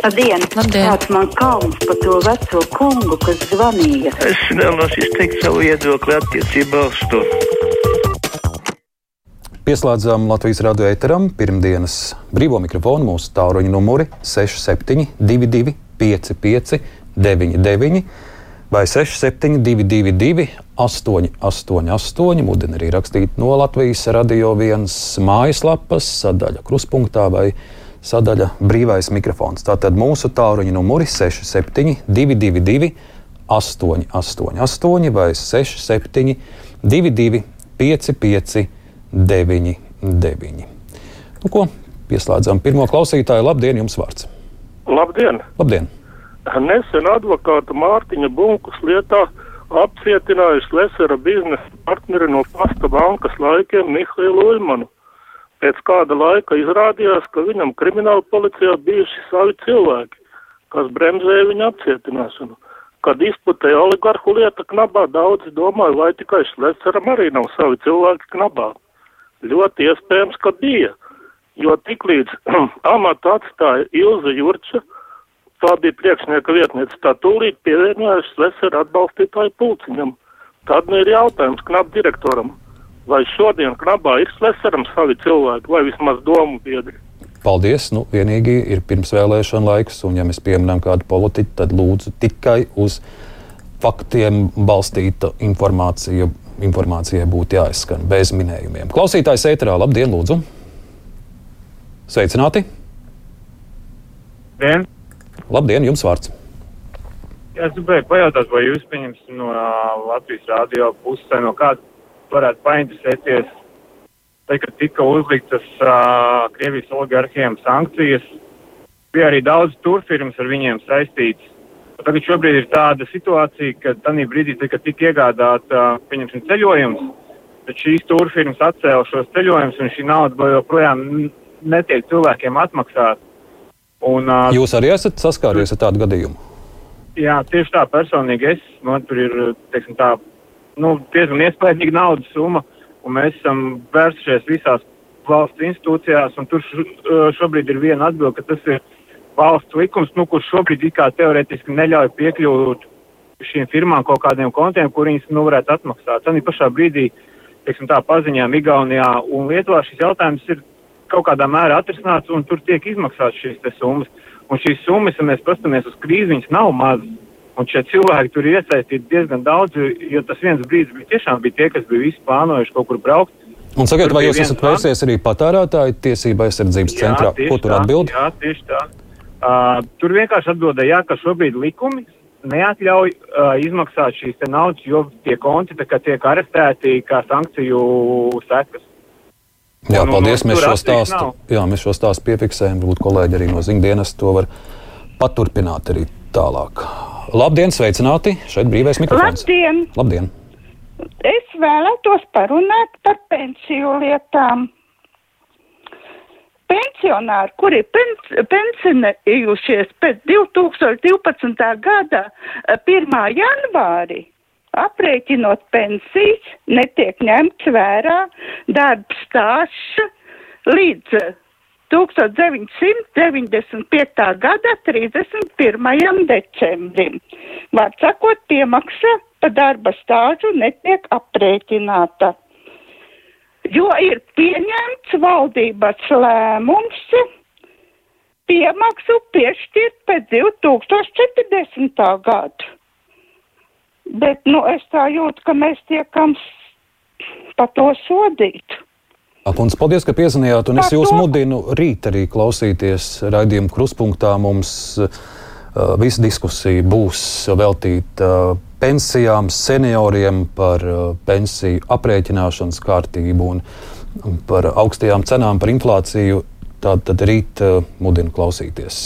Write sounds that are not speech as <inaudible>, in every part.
Labdien! Labdien. Kāds man kauns par to veco kungu, kas zvanīja? Es vēlos izteikt savu viedokli attiecībā uz to. Pieslēdzam Latvijas radio eteram pirmdienas brīvo mikrofonu mūsu tāluņa numuri 6722, 55, 99 vai 6722, 888. Mudina arī rakstīt no Latvijas radio vienas mājaslapas, sadaļa kruspunktā vai sadaļa brīvais mikrofons. Tātad mūsu tāluņa numuri 6722, 888 vai 6722, 55, 99. Nu, ko? Pieslēdzam pirmo klausītāju. Labdien, jums vārds! Labdien! Labdien. Nesen advokāta Mārtiņa Bunkus lietā apcietinājusi Lesera biznesa partneri no pasta bankas laikiem Mihailu Uļmanu. Pēc kāda laika izrādījās, ka viņam krimināla policijā bijuši savi cilvēki, kas bremzēja viņa apcietināšanu. Kad izplatēja oligarhu lieta knabā, daudzi domāja, vai tikai Šleceram arī nav savi cilvēki knabā. Ļoti iespējams, ka bija, jo tiklīdz <clears throat> amatu atstāja Ilza Jurča, tā bija priekšnieka vietniece, tā tūlīt pievienojās Šlecera atbalstītāju pulciņam. Tad nu ir jautājums knap direktoram, vai šodien knabā ir Šleceram savi cilvēki, vai vismaz domu biedri. Paldies. Nu, vienīgi ir pirmsvēlēšana laiks, un, ja mēs pieminam kādu politiķu, tad lūdzu tikai uz faktiem balstīta informācija. Informācijai būtu jāizskan bez minējumiem. Klausītājs ēterā, labdien, lūdzu! Sveicināti! Dien. Labdien, jums vārds! Es gribēju pajautāt, vai jūs pieņemsiet no uh, Latvijas rādio pusē, no kāda varētu painteresēties, te, kad tika uzliktas uh, Krievijas oligarhiem sankcijas, bija arī daudz turfirmas ar viņiem saistītas. Tagad šobrīd ir tāda situācija, ka tādā brīdī, te, kad tika iegādāta, uh, ceļojums, tad šīs turfirmas atcēla šos ceļojumus, un šī nauda joprojām netiek cilvēkiem atmaksāta. Un, uh, Jūs arī esat saskāries ar tādu gadījumu? Jā, tieši tā personīgi es. Man tur ir teiksim, tā, nu, diezgan iespaidīga naudas summa, un mēs esam vērsušies visās valsts institūcijās, un tur šobrīd ir viena atbilde, ka tas ir valsts likums, nu, kurš šobrīd it kā teoretiski neļauj piekļūt šīm firmām kaut kādiem kontiem, kur viņas nu, varētu atmaksāt. Tad pašā brīdī, teiksim, tā paziņām Igaunijā un Lietuvā šis jautājums ir kaut kādā mērā atrisināts, un tur tiek izmaksāts šīs summas. Un šīs summas, ja mēs paskatāmies uz krīzi, viņas nav mazas. Un šie cilvēki tur ir iesaistīti diezgan daudz, jo tas viens brīdis bija tiešām bija tie, kas bija visi plānojuši kaut kur braukt. Un sakiet, vai jūs esat vērsies arī patērētāju tiesība aizsardzības centrā? tieši Ko tur atbild? Jā, tieši tā. Uh, tur vienkārši atbildēja, jā, ka šobrīd likumi neatļauj uh, izmaksāt šīs naudas, jo tie konti tiek arestēti kā sankciju sekas. Jā, Un- un- paldies. un Mēs tur šo stāstu, jā, mēs šo stāstu piefiksējam. Varbūt kolēģi arī no ziņdienas to var paturpināt arī tālāk. Labdien, sveicināti! Šeit brīvais mikrofons. Labdien! Labdien! Es vēlētos parunāt par pensiju lietām. Pensionāri, kuri pens, pensionējušies pēc 2012. gada eh, 1. janvāri, aprēķinot pensijas, netiek ņemts vērā darba stāsts līdz eh, 1995. gada 31. decembrim. Var sakot, piemaksa par darba stāžu netiek aprēķināta. Jo ir pieņemts valdības lēmums piemaksu piešķirt pēc 2040. gada. Bet, nu, es tā jūtu, ka mēs tiekam par to sodīt. Akundze, paldies, ka piezinājāt. Un es jūs mudinu rīt arī klausīties raidījuma kruspunktā. Mums uh, visa diskusija būs veltīta uh, pensijām, senioriem, par uh, pensiju aprēķināšanas kārtību un, un par augstajām cenām, par inflāciju. Tātad rīt uh, mudinu klausīties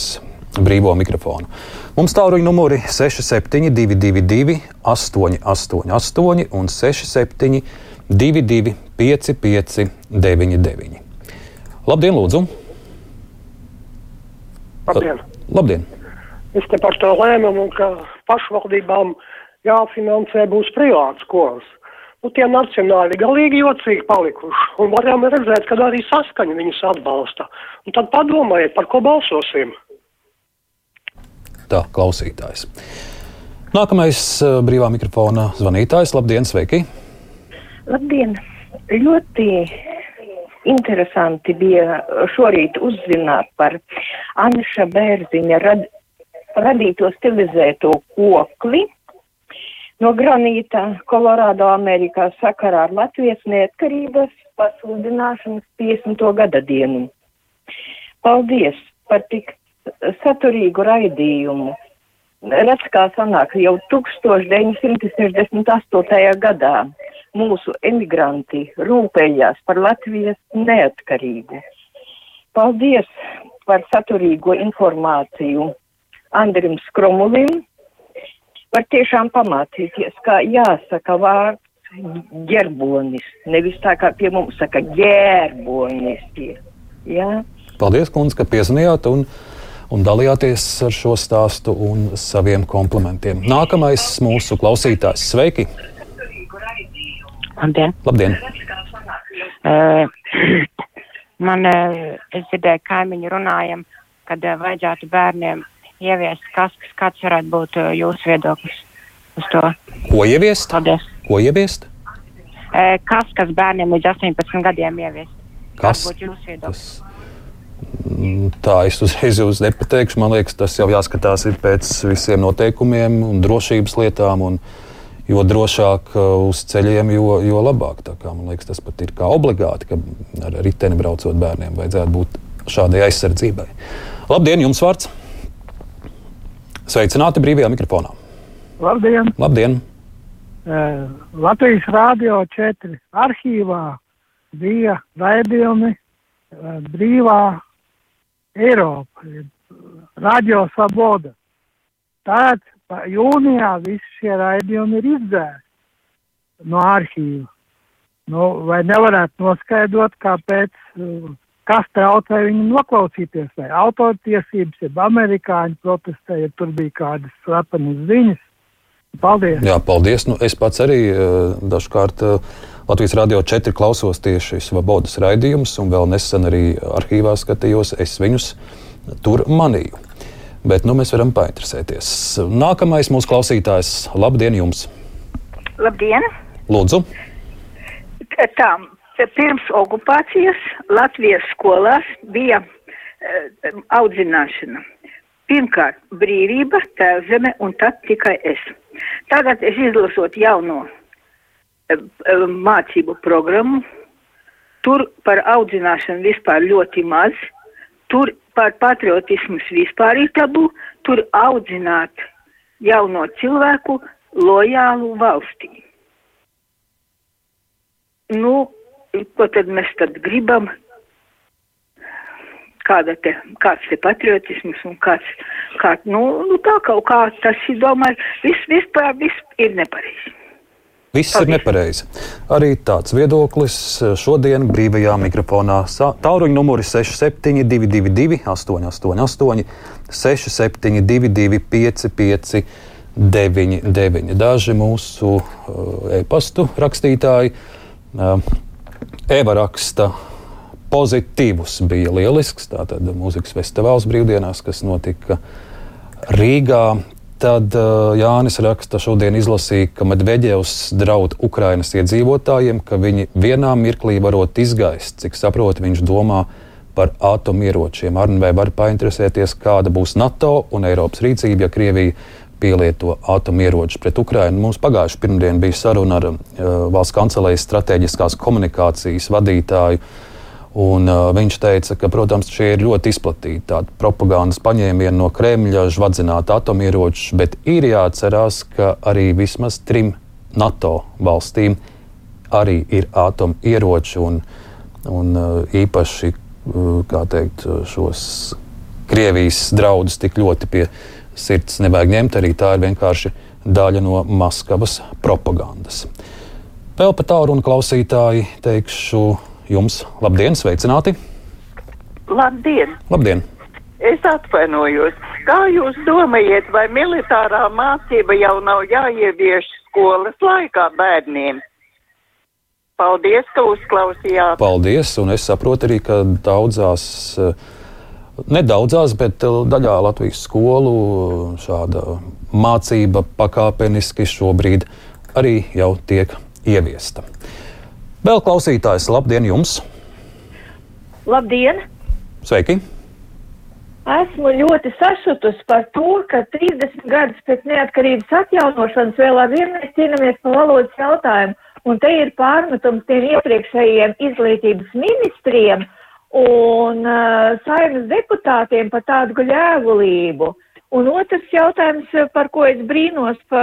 brīvo mikrofonu. Mums tālruņa numuri 6722, 888 un 67 22, 55, 99. Labdien, Lūdzu! Labdien! Labdien! Es te par to lēmumu, ka pašvaldībām jāfinansē būs privāts skolas. Nu, tie nacionāli galīgi jocīgi palikuši. Un varam redzēt, ka arī saskaņa viņus atbalsta. Un tad padomājiet, par ko balsosim. Tā klausītājs. Nākamais uh, brīvā mikrofona zvanītājs. Labdien, sveiki! Labdien! Ļoti interesanti bija šorīt uzzināt par Anša Bērziņa rad, radīto stilizēto kokli no granīta Kolorādo Amerikā sakarā ar Latvijas neatkarības pasludināšanas 50. gada dienu. Paldies par tik saturīgu raidījumu. Redz, kā sanāk, jau 1968. gadā mūsu emigranti rūpējās par Latvijas neatkarību. Paldies par saturīgo informāciju Andrim Skromulim. Var tiešām pamācīties, kā jāsaka vārds ģerbonis, nevis tā kā pie mums saka ģērbonis. Jā. Paldies, kundze, ka piezvanījāt un, un dalījāties ar šo stāstu un saviem komplimentiem. Nākamais mūsu klausītājs. Sveiki! Labdien! Labdien. Uh, <clears throat> man, uh, es dzirdēju, kaimiņu runājam, kad uh, vajadzētu bērniem ieviest kaskas. Kāds varētu būt uh, jūsu viedoklis uz to? Ko ieviest? Paldies! Ko ieviest? Uh, kaskas bērniem līdz 18 gadiem ieviest. Kas? Kāds būtu jūsu viedoklis? Mm, Tā es uzreiz jūs nepateikšu. Man liekas, tas jau jāskatās pēc visiem noteikumiem un drošības lietām. Un, jo drošāk uh, uz ceļiem, jo, jo labāk. Tā kā, man liekas, tas pat ir kā obligāti, ka ar riteni braucot bērniem vajadzētu būt šādai aizsardzībai. Labdien, jums vārds! Sveicināti brīvajā mikrofonā! Labdien! Labdien. Uh, Latvijas Rādio 4 arhīvā bija raidījumi uh, brīvā Eiropa, Radio Saboda. Tad jūnijā visi šie raidījumi ir izdzēsti no arhīva. Nu, vai nevarētu noskaidrot, kāpēc, kas traucē viņu noklausīties, vai autortiesības, jeb amerikāņu protestē, ja tur bija kādas slepenas ziņas. Paldies! Jā, paldies. Nu, es pats arī dažkārt Latvijas Rādio 4 klausos tieši Svabodas raidījumus, un vēl nesen arī arhīvā skatījos, es viņus tur manīju. Bet nu, mēs varam painteresēties. Nākamais mūsu klausītājs. Labdien jums! Labdien! Lūdzu! Tā, pirms okupācijas Latvijas skolās bija uh, audzināšana. Pirmkārt, brīvība, tēvzeme un tad tikai es. Tagad es izlasot jauno uh, mācību programmu, tur par audzināšanu vispār ļoti maz, tur par patriotismu vispār ir tabū, tur audzināt jauno cilvēku lojālu valstī. Nu, ko tad mēs tad gribam? Kāda te, kāds te patriotisms un kāds, kā, nu, nu tā kaut kā tas ir, domāju, viss vispār, viss ir nepareizi. Viss ir nepareizi. Arī tāds viedoklis šodien brīvajā mikrofonā. Tāluņa numuri 6722, 888, 672, 559, 99. Daži mūsu e-pastu rakstītāji Eva raksta. Pozitīvs bija lielisks. Tātad mūzikas festivāls brīvdienās, kas notika Rīgā. Tad uh, Jānis raksta, šodien izlasīja, ka Medvedevs draud Ukrainas iedzīvotājiem, ka viņi vienā mirklī varot izgaist. Cik saprotu, viņš domā par atomieročiem. Arnē var painteresēties, kāda būs NATO un Eiropas rīcība, ja Krievija pielieto atomieročus pret Ukrajinu. Mums pagājušajā pirmdienā bija saruna ar uh, valsts kancelējas strateģiskās komunikācijas vadītāju. Un, uh, viņš teica, ka, protams, šie ir ļoti izplatīti tādi propagandas paņēmieni no Kremļa, žvadzināt atomieročus, bet ir jāatcerās, ka arī vismaz trim NATO valstīm arī ir atomieroči un, un uh, īpaši uh, teikt, šos Krievijas draudus tik ļoti pie sirds nevajag ņemt. Arī tā ir vienkārši daļa no Maskavas propagandas. Vēl par tālu runu klausītāji teikšu jums labdien, sveicināti! Labdien! Labdien. Es atvainojos. Kā jūs domājat, vai militārā mācība jau nav jāievieš skolas laikā bērniem? Paldies, ka uzklausījāt. Paldies, un es saprotu arī, ka daudzās Nedaudzās, bet daļā Latvijas skolu šāda mācība pakāpeniski šobrīd arī jau tiek ieviesta. Vēl klausītājs, labdien jums! Labdien! Sveiki! Esmu ļoti sašutusi par to, ka 30 gadus pēc neatkarības atjaunošanas vēl ar vienu mēs cīnāmies par valodas jautājumu. Un te ir pārmetums tiem iepriekšējiem izglītības ministriem un uh, saimnes deputātiem par tādu gļēvulību. Un otrs jautājums, par ko es brīnos, pa,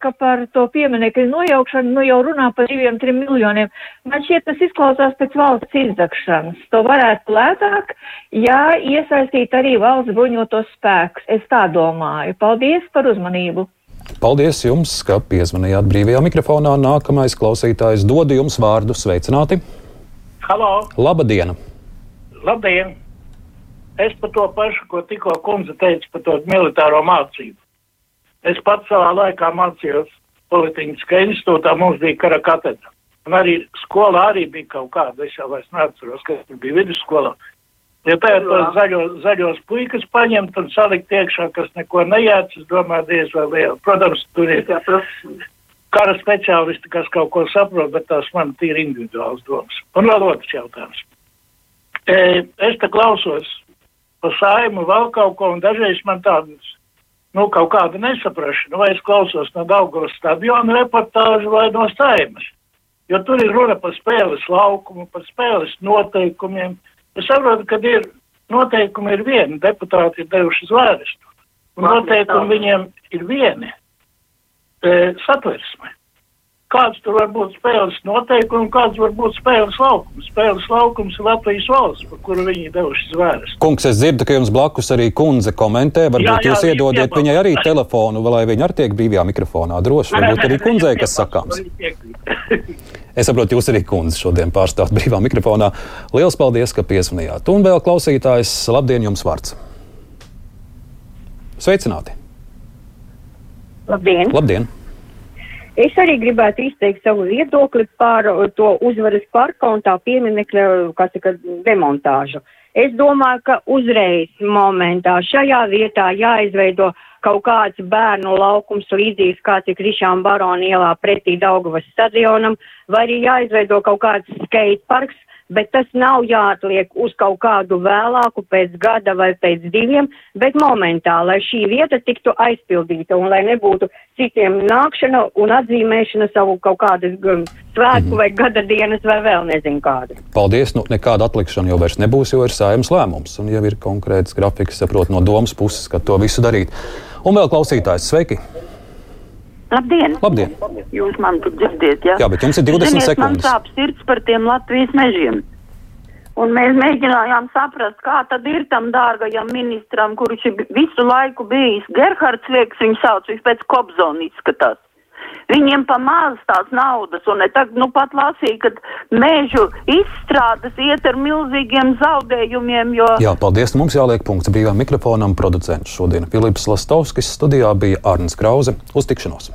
ka par to pieminekļu nojaukšanu nu jau runā par diviem, trim miljoniem. Man šķiet, tas izklausās pēc valsts izdakšanas. To varētu lētāk, ja iesaistīt arī valsts bruņotos spēkus. Es tā domāju. Paldies par uzmanību! Paldies jums, ka piezvanījāt brīvajā mikrofonā. Nākamais klausītājs dod jums vārdu. Sveicināti! Halo! Labdien! Labdien! Es par to pašu, ko tikko kundze teica par to militāro mācību. Es pats savā laikā mācījos Politiņas institūtā, mums bija kara katedra. Un arī skolā arī bija kaut kāda, es jau vairs neatceros, kas bija vidusskolā. Ja tagad tos zaļos, zaļos puikas paņemt un salikt iekšā, kas neko nejāc, es domāju, diez vai liela. Protams, tur ir kara speciālisti, kas kaut ko saprot, bet tās man tīri individuāls domas. Un vēl otrs jautājums. E, es te klausos pa saimu vēl kaut ko, un dažreiz man tādas, nu, kaut kāda nesaprašana, vai es klausos no Daugavas stadiona reportāžu vai no saimas. Jo tur ir runa par spēles laukumu, par spēles noteikumiem. Es saprotu, ka ir noteikumi ir vieni, deputāti ir devuši zvērstu, un noteikumi viņiem ir vieni e, satversme kāds tur var būt spēles noteikumi, kāds var būt spēles laukums. Spēles laukums ir Latvijas valsts, par kuru viņi devuši zvēres. Kungs, es dzirdu, ka jums blakus arī kundze komentē. Varbūt jā, jā, jūs iedodiet viņai arī telefonu, vai viņa arī tiek brīvajā mikrofonā droši. Varbūt arī kundzei kas sakāms. Es saprotu, jūs arī kundze šodien pārstāvat brīvā mikrofonā. Lielas paldies, ka piesvanījāt. Un vēl klausītājs, labdien jums vārds. Sveicināti! Labdien! Labdien. Es arī gribētu izteikt savu viedokli par to uzvaras parka un tā pieminekļa, kas ir demontāžu. Es domāju, ka uzreiz momentā šajā vietā jāizveido kaut kāds bērnu laukums līdzīgs kāds ir Krišām Barona ielā pretī Daugavas stadionam, vai arī jāizveido kaut kāds skateparks, bet tas nav jāatliek uz kaut kādu vēlāku pēc gada vai pēc diviem, bet momentā, lai šī vieta tiktu aizpildīta un lai nebūtu citiem nākšana un atzīmēšana savu kaut kādas svētku vai gada dienas vai vēl nezinu kādu. Paldies, nu nekāda atlikšana jau vairs nebūs, jo ir sājums lēmums un jau ir konkrēts grafiks, saprot no domas puses, ka to visu darīt. Un vēl klausītājs, sveiki! Labdien! Labdien. Jūs man tur dzirdiet, jā? Jā, bet jums ir 20 Ziniet, sekundes. Man sāp sirds par tiem Latvijas mežiem. Un mēs mēģinājām saprast, kā tad ir tam dārgajam ministram, kurš ir visu laiku bijis. Gerhards Liekas viņu sauc, viņš pēc Kobzona izskatās. Viņiem pa maz tās naudas, un tagad nu pat lasīja, ka mēžu izstrādes iet ar milzīgiem zaudējumiem, jo. Jā, paldies. Mums jāliek punkts brīvām mikrofonam. Producents šodien Filips Lastovskis studijā bija Arnis Krause. Uz tikšanos!